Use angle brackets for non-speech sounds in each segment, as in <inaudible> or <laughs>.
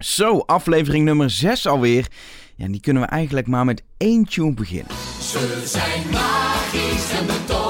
Zo, aflevering nummer 6 alweer. Ja, die kunnen we eigenlijk maar met één tune beginnen. Ze zijn magisch en betoverend.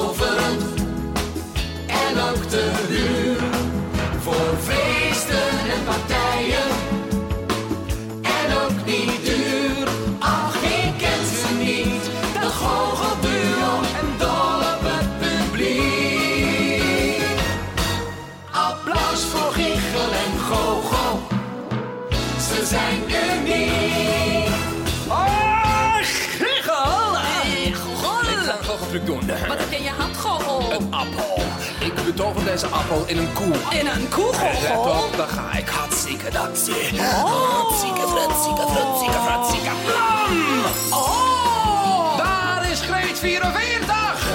Wat heb je in je hand, Gogol? Een appel. Ik betover deze appel in een koe. In een koe, Let Gogol? op, daar ga ik. Hartstikke datsie. Oh. Hartstikke frutsieke, frutsieke, frutsieke. Blam! Oh! Daar is Greet 44!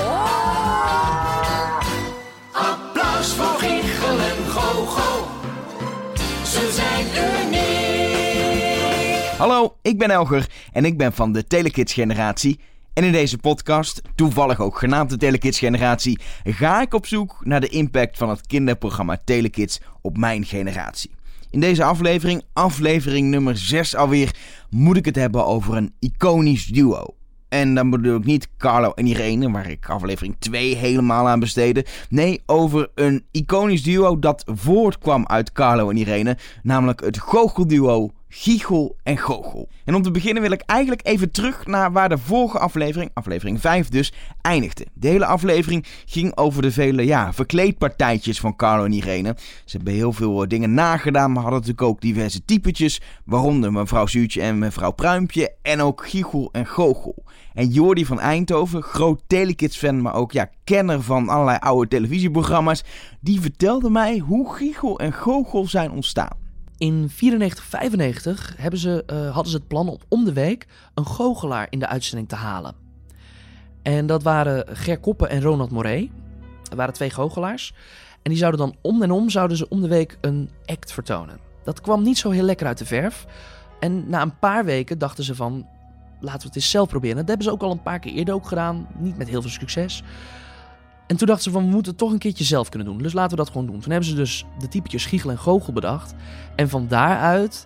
Applaus voor Giegel en Goochel. Ze zijn uniek. Hallo, ik ben Elger en ik ben van de Telekids generatie. En in deze podcast, toevallig ook genaamd de Telekids generatie, ga ik op zoek naar de impact van het kinderprogramma Telekids op mijn generatie. In deze aflevering, aflevering nummer 6 alweer, moet ik het hebben over een iconisch duo. En dan bedoel ik niet Carlo en Irene, waar ik aflevering 2 helemaal aan besteedde. Nee, over een iconisch duo dat voortkwam uit Carlo en Irene, namelijk het goochelduo Giegel en Goochel. En om te beginnen wil ik eigenlijk even terug naar waar de vorige aflevering, aflevering 5 dus, eindigde. De hele aflevering ging over de vele ja, verkleedpartijtjes van Carlo en Irene. Ze hebben heel veel eh, dingen nagedaan, maar hadden natuurlijk ook diverse typetjes, waaronder mevrouw Zuurtje en mevrouw Pruimpje en ook Giegel en Goochel. En Jordi van Eindhoven, groot Telekids-fan, maar ook ja, kenner van allerlei oude televisieprogramma's, die vertelde mij hoe Giegel en Goochel zijn ontstaan. In 94-95 hebben ze, eh, hadden ze het plan om om de week een goochelaar in de uitzending te halen. En dat waren Ger Koppen en Ronald Moré. Er waren twee goochelaars. En die zouden dan om en om zouden ze om de week een act vertonen. Dat kwam niet zo heel lekker uit de verf. En na een paar weken dachten ze van, laten we het eens zelf proberen. Dat hebben ze ook al een paar keer eerder ook gedaan. Niet met heel veel succes. En toen dachten ze van, we moeten het toch een keertje zelf kunnen doen. Dus laten we dat gewoon doen. Toen hebben ze dus de typetjes Giegel en Goochel bedacht. En van daaruit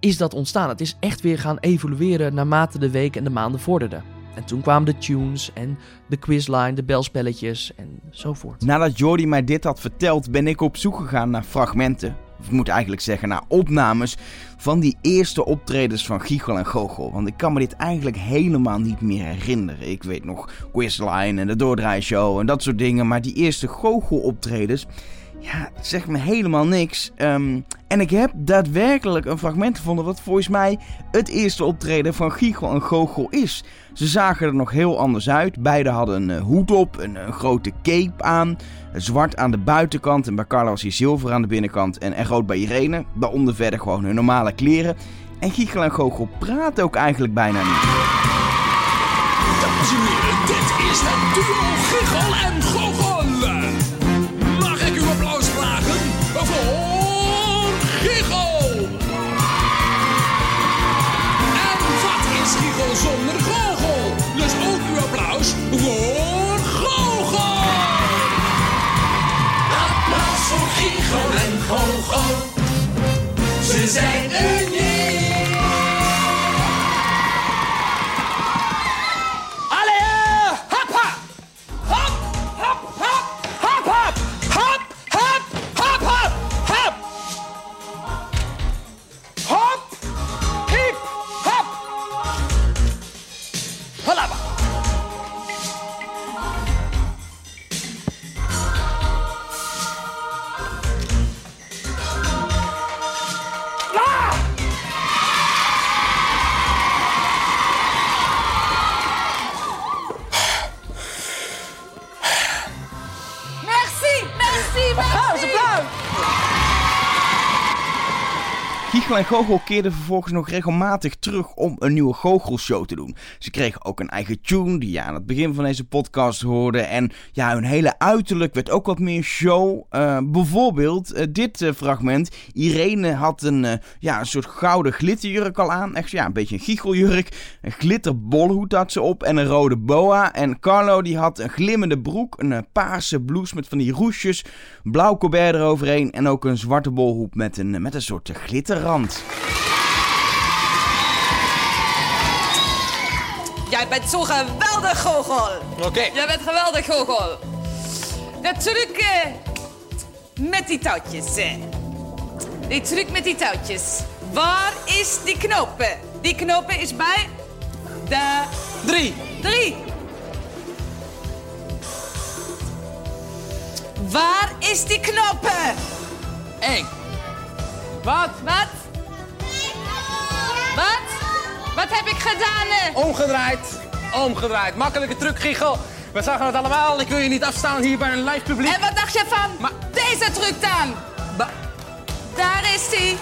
is dat ontstaan. Het is echt weer gaan evolueren naarmate de weken en de maanden vorderden. En toen kwamen de tunes en de quizline, de belspelletjes en zo voort. Nadat Jordi mij dit had verteld, ben ik op zoek gegaan naar fragmenten. Ik moet eigenlijk zeggen naar opnames van die eerste optredens van Giegel en Goochel. Want ik kan me dit eigenlijk helemaal niet meer herinneren. Ik weet nog Quizline en de Doordraaishow en dat soort dingen. Maar die eerste Goochel optredens, ja, het zegt me helemaal niks. Ehm, en ik heb daadwerkelijk een fragment gevonden wat volgens mij het eerste optreden van Giegel en Goochel is. Ze zagen er nog heel anders uit. Beiden hadden een eh, hoed op, een, een grote cape aan. Zwart aan de buitenkant en bij Carlo was hij zilver aan de binnenkant en, rood bij Irene. Daaronder verder gewoon hun normale kleren. En Giegel en Goochel praten ook eigenlijk bijna niet. Dit is het duo Giegel wat is Giegel zonder Goochel? Dus ook uw applaus voor Goochel. Applaus voor Giegel en Goochel. Ze zijn uniek. En Goochel keerden vervolgens nog regelmatig terug om een nieuwe Goochelshow te doen. Ze kregen ook een eigen tune die je aan het begin van deze podcast hoorde. En ja, hun hele uiterlijk werd ook wat meer show. Eh, bijvoorbeeld eh, dit eh, fragment. Irene had een, ja, een soort gouden glitterjurk al aan. Echt ja, een beetje een giegeljurk. Een glitterbolhoed had ze op en een rode boa. En Carlo die had een glimmende broek, een paarse blouse met van die roesjes. Blauw colbert eroverheen en ook een zwarte bolhoed met een, met een soort glitter Jij bent zo geweldig, Goochel. Oké. Jij bent geweldig, Goochel. De truc eh, met die touwtjes. eh. Die truc met die touwtjes. Waar is die knopen? Die knopen is bij de Drie. drie. Waar is die knopen? Eén. Wat? Wat? Wat? Wat heb ik gedaan? Omgedraaid. Omgedraaid. Makkelijke truc, Giegel. We zagen het allemaal. Ik wil je niet afstaan hier bij een live publiek. En wat dacht je van Maar- deze truc dan? Ba- Daar is die.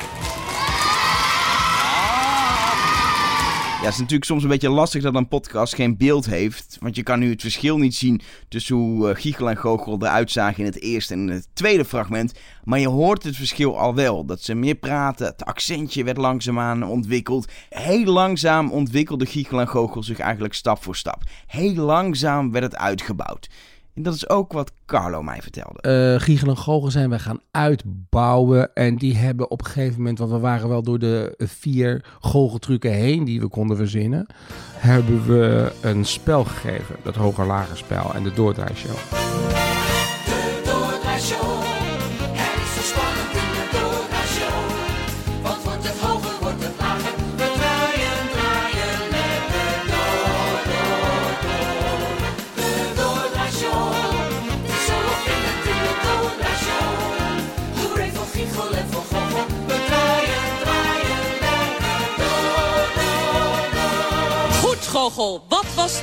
Ja, het is natuurlijk soms een beetje lastig dat een podcast geen beeld heeft. Want je kan nu het verschil niet zien tussen hoe eh, Giegel en Goochel eruit zagen in het eerste en het tweede fragment. Maar je hoort het verschil al wel. Dat ze meer praten, het accentje werd langzaamaan ontwikkeld. Heel langzaam ontwikkelde Giegel en Goochel zich eigenlijk stap voor stap. Heel langzaam werd het uitgebouwd. En dat is ook wat Carlo mij vertelde. eh Giegel en Goochel zijn wij gaan uitbouwen. En die hebben op een gegeven moment, want we waren wel door de vier goocheltrucken heen die we konden verzinnen, hebben we een spel gegeven. Dat hoger-lager spel en de doordraaishow.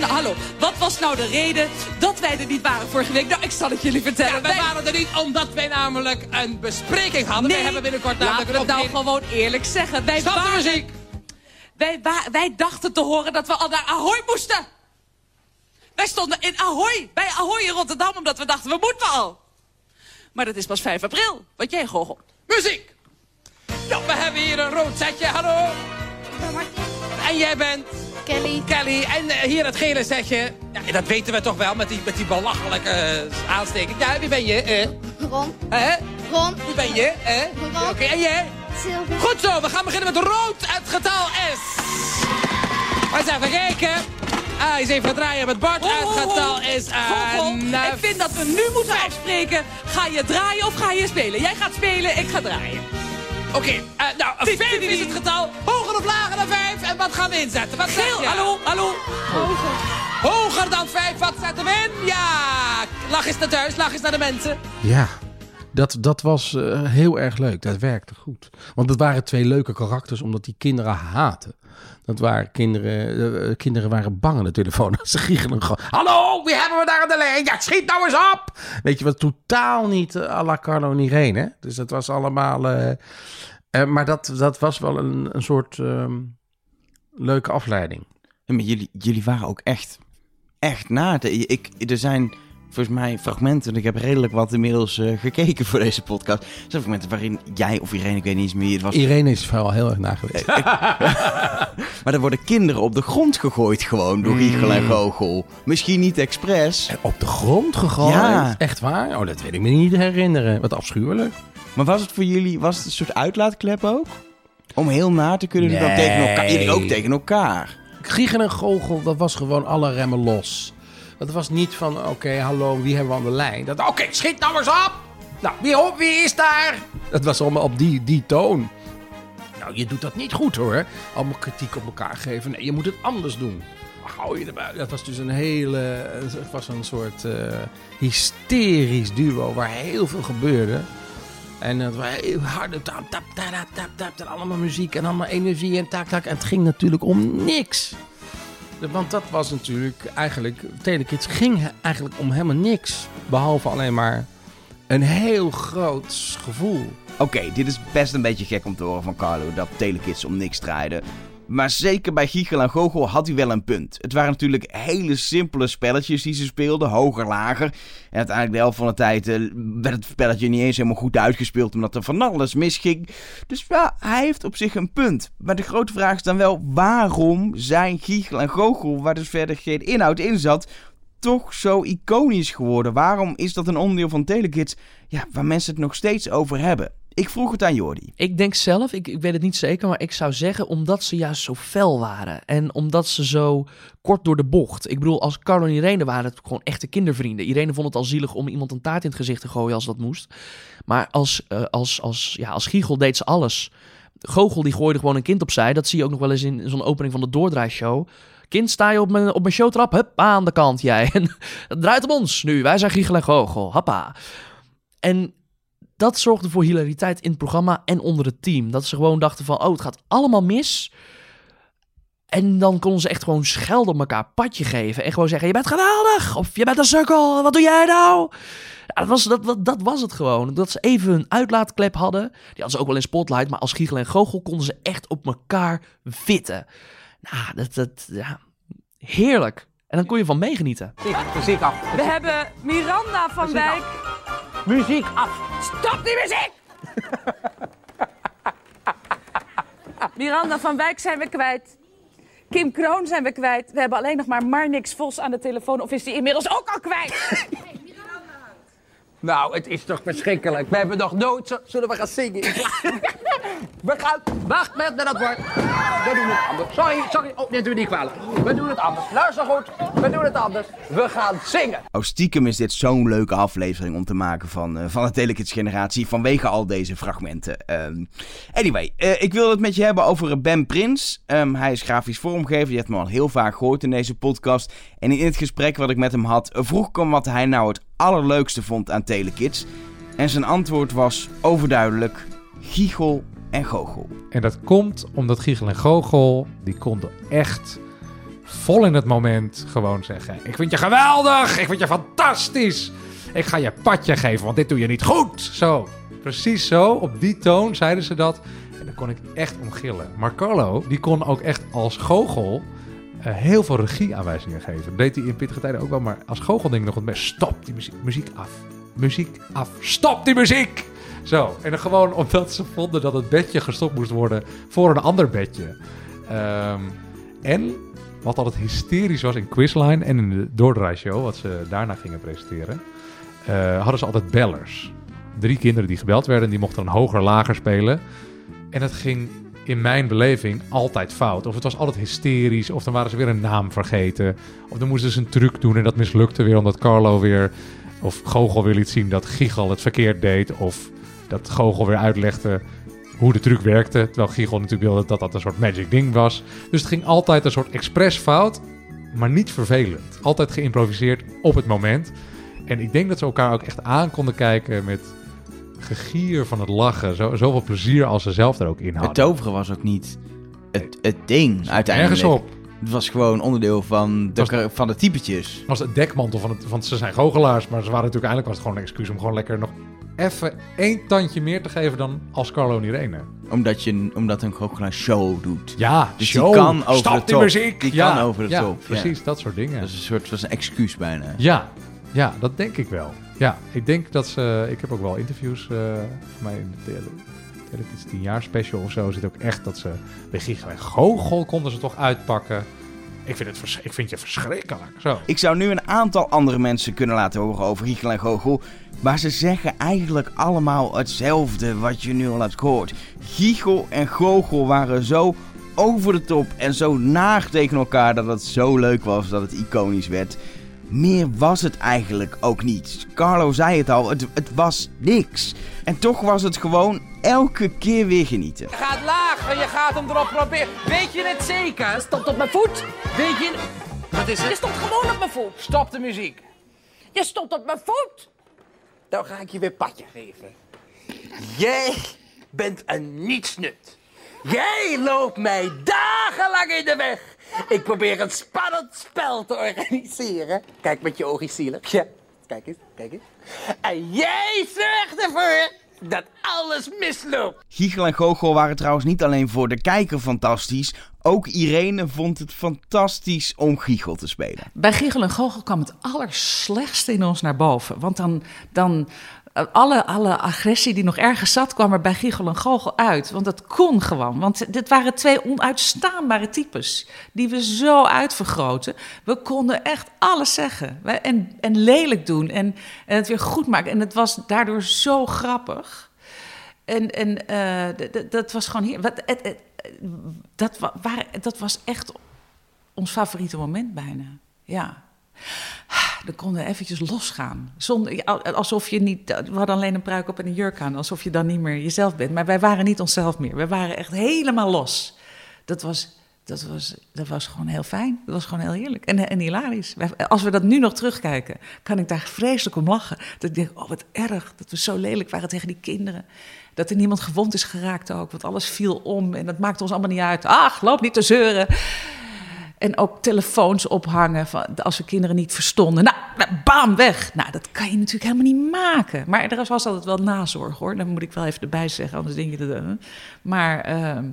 Nou, hallo, wat was nou de reden dat wij er niet waren vorige week? Nou, ik zal het jullie vertellen. Ja, wij Wij- waren er niet omdat wij namelijk een bespreking hadden. Nee, wij hebben binnenkort namelijk laten we het nou gewoon eerlijk zeggen. Wij, Stop de waren- muziek. wij, wa- wij dachten te horen dat we al naar Ahoy moesten. Wij stonden in Ahoy, bij Ahoy in Rotterdam, omdat we dachten, we moeten al. Maar dat is pas 5 april. Wat jij, Goochel? Muziek. Ja, we hebben hier een rood setje. Hallo. En jij bent? Kelly. Kelly. En eh, hier het gele setje. Ja, dat weten we toch wel met die, met die belachelijke eh, aansteking. Ja, wie ben je? Eh? Ron. Hè? Ron. Wie ben je? Eh? Ron. Oké, en jij? Zilver. Goed zo, we gaan beginnen met rood, het getal S. Maar eens even kijken. Ah, eens even draaien met Bart. Ho, ho, Het getal is eh, ik vind dat we nu moeten afspreken. Ga je draaien of ga je spelen? Jij gaat spelen, ik ga draaien. Oké, eh, nou, vijf is het getal. Hoger of lager dan vijf? En wat gaan we inzetten? Wat zeg Geel, je? hallo, hallo. Hoger dan vijf, wat zetten we in? Ja, lach eens naar thuis, lach eens naar de mensen. Ja, dat, dat was eh, heel erg leuk. Dat werkte goed. Want het waren twee leuke karakters, omdat die kinderen haten. Dat waren kinderen, eh, eh, kinderen waren bang aan de telefoon. <laughs> Ze giechelen gewoon. Hallo, wie hebben we daar aan de lijn? Ja, schiet nou eens op! Weet je wat, totaal niet eh, à la Carlo en Irene. Hè? Dus dat was allemaal... maar dat, dat was wel een, een soort ehm, leuke afleiding. Maar jullie, jullie waren ook echt, echt na. Ik, er zijn volgens mij fragmenten, en ik heb redelijk wat inmiddels eh, gekeken voor deze podcast. Er zijn fragmenten waarin jij of Irene, ik weet niet eens meer wie het was. Irene is vooral heel erg na geweest. <laughs> Maar er worden kinderen op de grond gegooid gewoon door Giegel Mm. en Goochel. Misschien niet expres, Op de grond gegooid? Ja. Echt waar? Oh, dat weet ik me niet herinneren. Wat afschuwelijk. maar was het voor jullie, was het een soort uitlaatklep ook? Om heel na te kunnen doen Nee. tegen elkaar. Ook tegen elkaar. Giegen en Goochel, dat was gewoon alle remmen los. Dat was niet van, oké, hallo, wie hebben we aan de lijn? Dat, oké, schiet nou eens op! Nou, wie, op, wie is daar? Dat was allemaal op die, die toon. Nou, je doet dat niet goed hoor. Allemaal kritiek op elkaar geven. Nee, je moet het anders doen. Hou je erbij. Dat was dus een hele, het was een soort eh, hysterisch duo waar heel veel gebeurde. En dat was heel harde tap, tap, tap, tap, tap, allemaal muziek en allemaal energie en tak, tak. En het ging natuurlijk om niks. Want dat was natuurlijk eigenlijk, Telekids ging eigenlijk om helemaal niks. Behalve alleen maar een heel groot gevoel. Oké, dit is best een beetje gek om te horen van Carlo dat Telekids om niks draaiden. Maar zeker bij Giegel en Goochel had hij wel een punt. Het waren natuurlijk hele simpele spelletjes die ze speelden, hoger, lager. En uiteindelijk de helft van de tijd eh, werd het spelletje niet eens helemaal goed uitgespeeld, omdat er van alles misging. Dus ja, hij heeft op zich een punt. Maar de grote vraag is dan wel, waarom zijn Giegel en Goochel, waar dus verder geen inhoud in zat, toch zo iconisch geworden? Waarom is dat een onderdeel van Telekids ja, waar mensen het nog steeds over hebben? Ik vroeg het aan Jordi. Ik denk zelf, ik, ik weet het niet zeker, maar ik zou zeggen omdat ze juist zo fel waren. En omdat ze zo kort door de bocht. Ik bedoel, als Carlo en Irene waren het gewoon echte kindervrienden. Irene vond het al zielig om iemand een taart in het gezicht te gooien als dat moest. Maar als, eh, als, als, ja, als Giegel deed ze alles. Goochel die gooide gewoon een kind opzij. Dat zie je ook nog wel eens in zo'n opening van de doordraaishow. Kind, sta je op mijn, op mijn showtrap? Hup, aan de kant jij. <laughs> En draait om ons nu. Wij zijn Giegel en Goochel. Happa. En dat zorgde voor hilariteit in het programma en onder het team. Dat ze gewoon dachten van, oh, het gaat allemaal mis. En dan konden ze echt gewoon schelden op elkaar, padje geven. En gewoon zeggen, je bent geweldig. Of je bent een sukkel, wat doe jij nou? Ja, dat, was, dat, dat, dat was het gewoon. Dat ze even een uitlaatklep hadden. Die hadden ze ook wel in Spotlight. Maar als Giegel en Goochel konden ze echt op elkaar vitten. Nou, dat, dat, ja, heerlijk. En dan kon je van meegenieten. Af. We hebben Miranda van Wijk. Muziek af. Stop die muziek! Miranda van Wijk zijn we kwijt. Kim Kroon zijn we kwijt. We hebben alleen nog maar Marnix Vos aan de telefoon. Of is die inmiddels ook al kwijt? <laughs> Nou, het is toch verschrikkelijk. We hebben nog nooit. Zullen we gaan zingen? <laughs> we gaan... Wacht met dat woord. We doen het anders. Sorry, sorry. Oh, dit doe je niet kwalijk. We doen het anders. Luister goed. We doen het anders. We gaan zingen. Oh, stiekem is dit zo'n leuke aflevering om te maken van, eh, van de Telekids generatie. Vanwege al deze fragmenten. Ehm, anyway, eh, ik wil het met je hebben over Ben Prins. Ehm, hij is grafisch vormgever. Je hebt me al heel vaak gehoord in deze podcast. En in het gesprek wat ik met hem had, vroeg ik hem wat hij nou het allerleukste vond aan Telekids. En zijn antwoord was overduidelijk: Giegel en Goochel. En dat komt omdat Giegel en Goochel, die konden echt vol in het moment gewoon zeggen... Ik vind je geweldig, ik vind je fantastisch. Ik ga je padje geven, want dit doe je niet goed. Zo, precies zo, op die toon zeiden ze dat. En daar kon ik echt om gillen. Maar Carlo, die kon ook echt als Goochel eh, heel veel regieaanwijzingen geven. Dat deed hij in pittige tijden ook wel, maar als Goochel denk ik nog het. Stop die muziek, muziek af. Muziek af. Stop die muziek! Zo, en dan gewoon omdat ze vonden dat het bedje gestopt moest worden voor een ander bedje. Ehm, en wat altijd hysterisch was in Quizline en in de doordraaishow, wat ze daarna gingen presenteren, eh, hadden ze altijd bellers. Drie kinderen die gebeld werden, die mochten een hoger lager spelen. En het ging in mijn beleving altijd fout. Of het was altijd hysterisch, of dan waren ze weer een naam vergeten. Of dan moesten ze een truc doen en dat mislukte weer omdat Carlo weer... Of Gogol weer liet zien dat Giegel het verkeerd deed. Of dat Gogol weer uitlegde hoe de truc werkte. Terwijl Giegel natuurlijk wilde dat dat een soort magic ding was. Dus het ging altijd een soort expres fout, maar niet vervelend. Altijd geïmproviseerd op het moment. En ik denk dat ze elkaar ook echt aan konden kijken met gegier van het lachen. Zo, zoveel plezier als ze zelf er ook in Het hadden. toveren was ook niet het, het ding uiteindelijk. Nergens op. Het was gewoon onderdeel van de, Was- van de typetjes. Het was het dekmantel van het... Want ze zijn goochelaars, maar ze waren natuurlijk eigenlijk was het gewoon een excuus om gewoon lekker nog even één tandje meer te geven dan als Carlo en Irene. Omdat, je, omdat een goochelaar show doet. Ja, Dus show. die kan over Stop de top. muziek. Die ja, kan over de ja, top, ja. Precies, dat soort dingen. Dat is een soort was een excuus bijna. Ja, ja, dat denk ik wel. Ja, ik denk dat ze... Ik heb ook wel interviews eh van mij in de tele, Telekids 10 jaar special of zo. Zit ook echt dat ze bij Giga en Goochel konden ze toch uitpakken. Ik vind, het ik vind je verschrikkelijk. Zo. Ik zou nu een aantal andere mensen kunnen laten horen over Giegel en Goochel. Maar ze zeggen eigenlijk allemaal hetzelfde wat je nu al hebt gehoord. Giegel en Goochel waren zo over de top en zo naar tegen elkaar dat het zo leuk was dat het iconisch werd. Meer was het eigenlijk ook niet. Carlo zei het al, het, het was niks. En toch was het gewoon elke keer weer genieten. Je gaat laag en je gaat hem erop proberen. Weet je het zeker? Stond op mijn voet. Weet je... Wat is Je het? stond gewoon op mijn voet. Stop de muziek. Je stond op mijn voet. Dan ga ik je weer padje geven. Jij bent een nietsnut. Jij loopt mij dagenlang in de weg. Ik probeer een spannend spel te organiseren. Kijk met je ogen zielig. Ja, kijk eens, kijk eens. En jij zorgt ervoor dat alles misloopt. Giegel en Goochel waren trouwens niet alleen voor de kijker fantastisch. Ook Irene vond het fantastisch om Giegel te spelen. Bij Giegel en Goochel kwam het allerslechtste in ons naar boven. Want dan, dan alle, alle agressie die nog ergens zat, kwam er bij Giegel en Goochel uit. Want dat kon gewoon. Want dit waren twee onuitstaanbare types. Die we zo uitvergroten. We konden echt alles zeggen. En, en lelijk doen. En, en het weer goed maken. En het was daardoor zo grappig. En, en eh, dat was gewoon hier. Wat, het, dat was echt ons favoriete moment bijna. Ja. Dan konden we eventjes losgaan. Zonder, alsof je niet. We hadden alleen een pruik op en een jurk aan. Alsof je dan niet meer jezelf bent. Maar wij waren niet onszelf meer. We waren echt helemaal los. Dat was, dat was, dat was gewoon heel fijn. Dat was gewoon heel heerlijk. En, en hilarisch. Als we dat nu nog terugkijken, kan ik daar vreselijk om lachen. Dat ik denk, oh wat erg. Dat we zo lelijk waren tegen die kinderen. Dat er niemand gewond is geraakt ook. Want alles viel om. En dat maakte ons allemaal niet uit. Ach, loop niet te zeuren. En ook telefoons ophangen van, als we kinderen niet verstonden. Nou, nou, bam, weg. Nou, dat kan je natuurlijk helemaal niet maken. Maar er was altijd wel nazorg, hoor. Dat moet ik wel even erbij zeggen, anders denk je dat... eh. Maar ehm,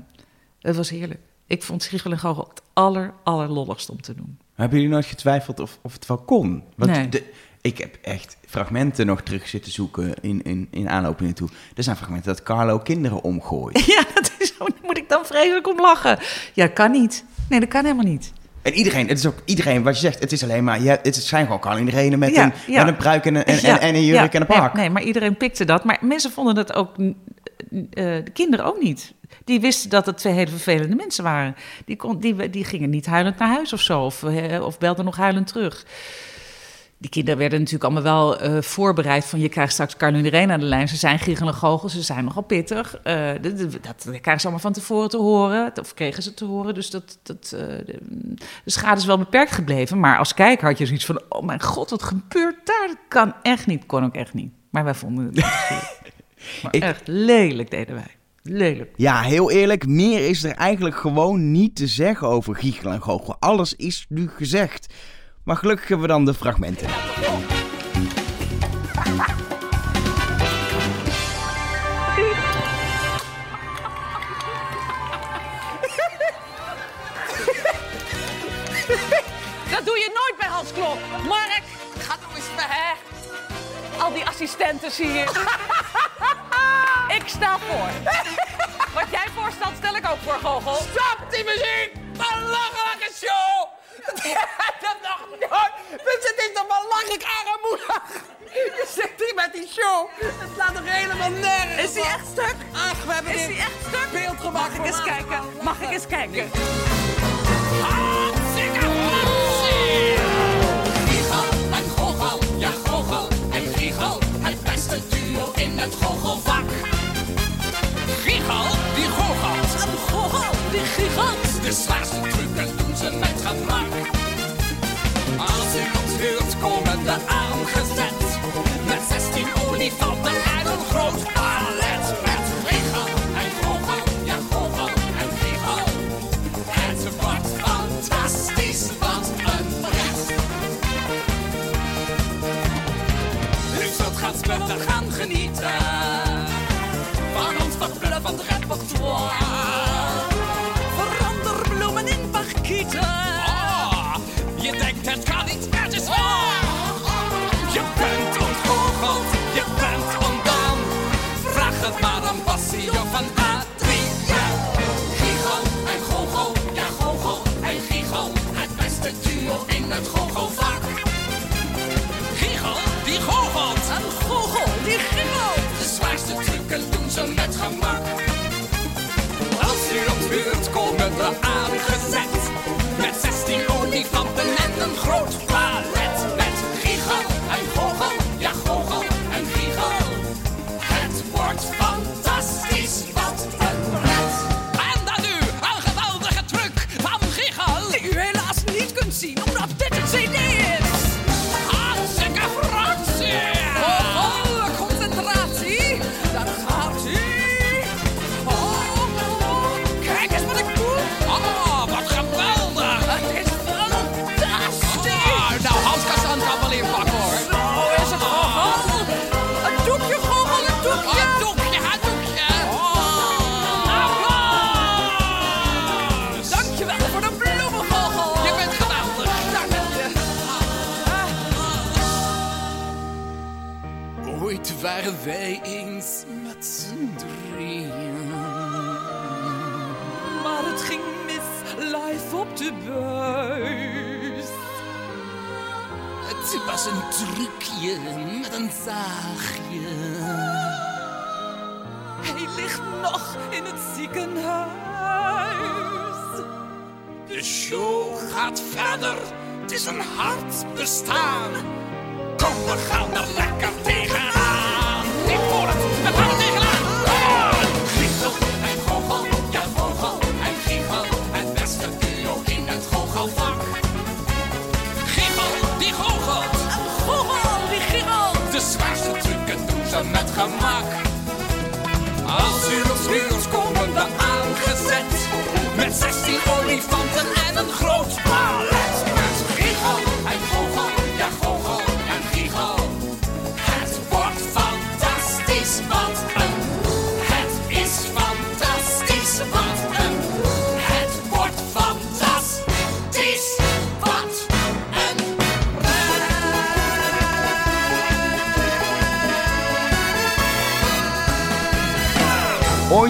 het was heerlijk. Ik vond Schiegel en Gogel het aller, allerlolligst om te doen. Hebben jullie nooit getwijfeld of, of het wel kon? Want Nee. de, ik heb echt fragmenten nog terug zitten zoeken in, in, in aanloop naartoe. Er zijn fragmenten dat Carlo kinderen omgooit. <laughs> Ja, dat is zo. Moet ik dan vreselijk om lachen. Ja, kan niet. Nee, dat kan helemaal niet. En iedereen, het is ook iedereen wat je zegt. Het is alleen maar, ja, het zijn gewoon Carlo iedereen met, Ja, een, ja. met een pruik en een, en, Ja, en, een jurk en een pak. nee, maar iedereen pikte dat. Maar mensen vonden dat ook, eh, de kinderen ook niet. Die wisten dat het twee hele vervelende mensen waren. Die, kon, die, die gingen niet huilend naar huis of zo, of, eh, of belden nog huilend terug. Die kinderen werden natuurlijk allemaal wel eh, voorbereid van... je krijgt straks Irene aan de lijn. Ze zijn goochel, ze zijn nogal pittig. Eh, dat, dat, krijgen ze allemaal van tevoren te horen. Of kregen ze te horen. Dus dat, dat, eh, de, de schade is wel beperkt gebleven. Maar als kijker had je zoiets van... oh mijn god, wat gebeurt daar? Dat kan echt niet, kon ook echt niet. Maar wij vonden het echt, <laughs> maar Ik- echt lelijk deden wij. Lelijk. Ja, heel eerlijk, meer is er eigenlijk gewoon niet te zeggen over Giechel en Goochel. Alles is nu gezegd. Maar gelukkig hebben we dan de fragmenten. Dat doe je nooit bij Hans Klok. Mark, ga nou eens weg. Al die assistenten hier. <laughs> ik sta voor. Wat jij voorstelt, stel ik ook voor, Gogol. Stop die muziek! Belachelijke show! <laughs> Het is toch belachelijk armoedig! Je zit hier met die show! Het slaat toch helemaal nergens Is hij echt stuk? Ach, we hebben Is dit hij echt stuk? beeld gemaakt Mag ik eens kijken? Mag ik eens kijken? Hartstikke! Giegel en Gogel, ja Gogel en Giegel. Het beste duo in het goochelvak. Groot palet. Met Giegel en Gogel, ja Gogel en Giegel. Het wordt fantastisch, wat een pret. U zult gaan sputten, gaan genieten. Van ons verbluffend repertoire. Het was een trucje met een zaagje. Hij ligt nog in het ziekenhuis. De show gaat verder, het is een hard bestaan. Kom, we gaan er lekker tegenaan. Gemak. Als u op schuurs komen aangezet. Met 16 olifanten en een groot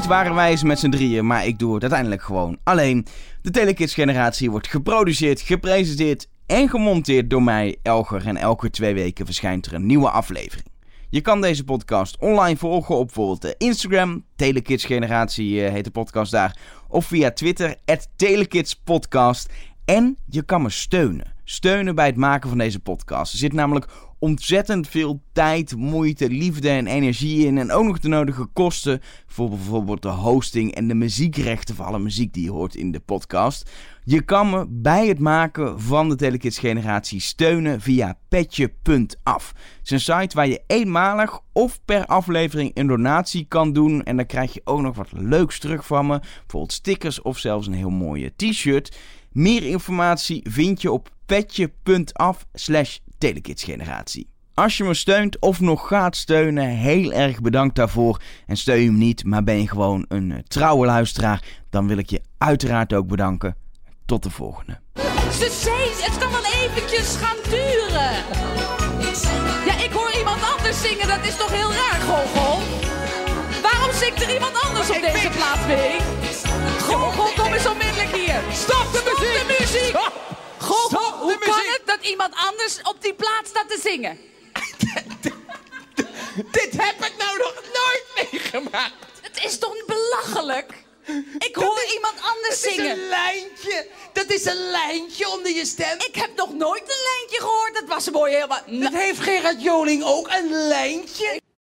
Ooit waren wij eens met z'n drieën, maar ik doe het uiteindelijk gewoon alleen. De Telekids generatie wordt geproduceerd, gepresenteerd en gemonteerd door mij, Elger. En elke twee weken verschijnt er een nieuwe aflevering. Je kan deze podcast online volgen op bijvoorbeeld Instagram. Telekids generatie eh, heet de podcast daar. Of via Twitter, Telekidspodcast. En je kan me steunen. Steunen bij het maken van deze podcast. Er zit namelijk ontzettend veel tijd, moeite, liefde en energie in. En ook nog de nodige kosten voor bijvoorbeeld de hosting en de muziekrechten voor alle muziek die je hoort in de podcast. Je kan me bij het maken van de Telekids generatie steunen via petje.af. Het is een site waar je eenmalig of per aflevering een donatie kan doen. En dan krijg je ook nog wat leuks terug van me. Bijvoorbeeld stickers of zelfs een heel mooie t-shirt. Meer informatie vind je op petje.af telekidsgeneratie. Als je me steunt of nog gaat steunen, heel erg bedankt daarvoor. En steun je me niet, maar ben je gewoon een eh, trouwe luisteraar, dan wil ik je uiteraard ook bedanken. Tot de volgende. Ze het kan wel eventjes gaan duren. Ja, ik hoor iemand anders zingen, dat is toch heel raar, Gogol? Waarom zingt er iemand anders op deze plaats mee? Gogol, kom eens onmiddellijk hier. Stop de muziek! de muziek! Stop hoe kan muziek! het dat iemand anders op die plaats staat te zingen? <laughs> Dit heb ik nou nog nooit meegemaakt. Het is toch belachelijk? <laughs> Ik hoor iemand anders Dat is zingen. een lijntje. Dat is een lijntje onder je stem. Ik heb nog nooit een lijntje gehoord. Dat was een mooie helemaal... Dat heeft Gerard Joling ook, een lijntje.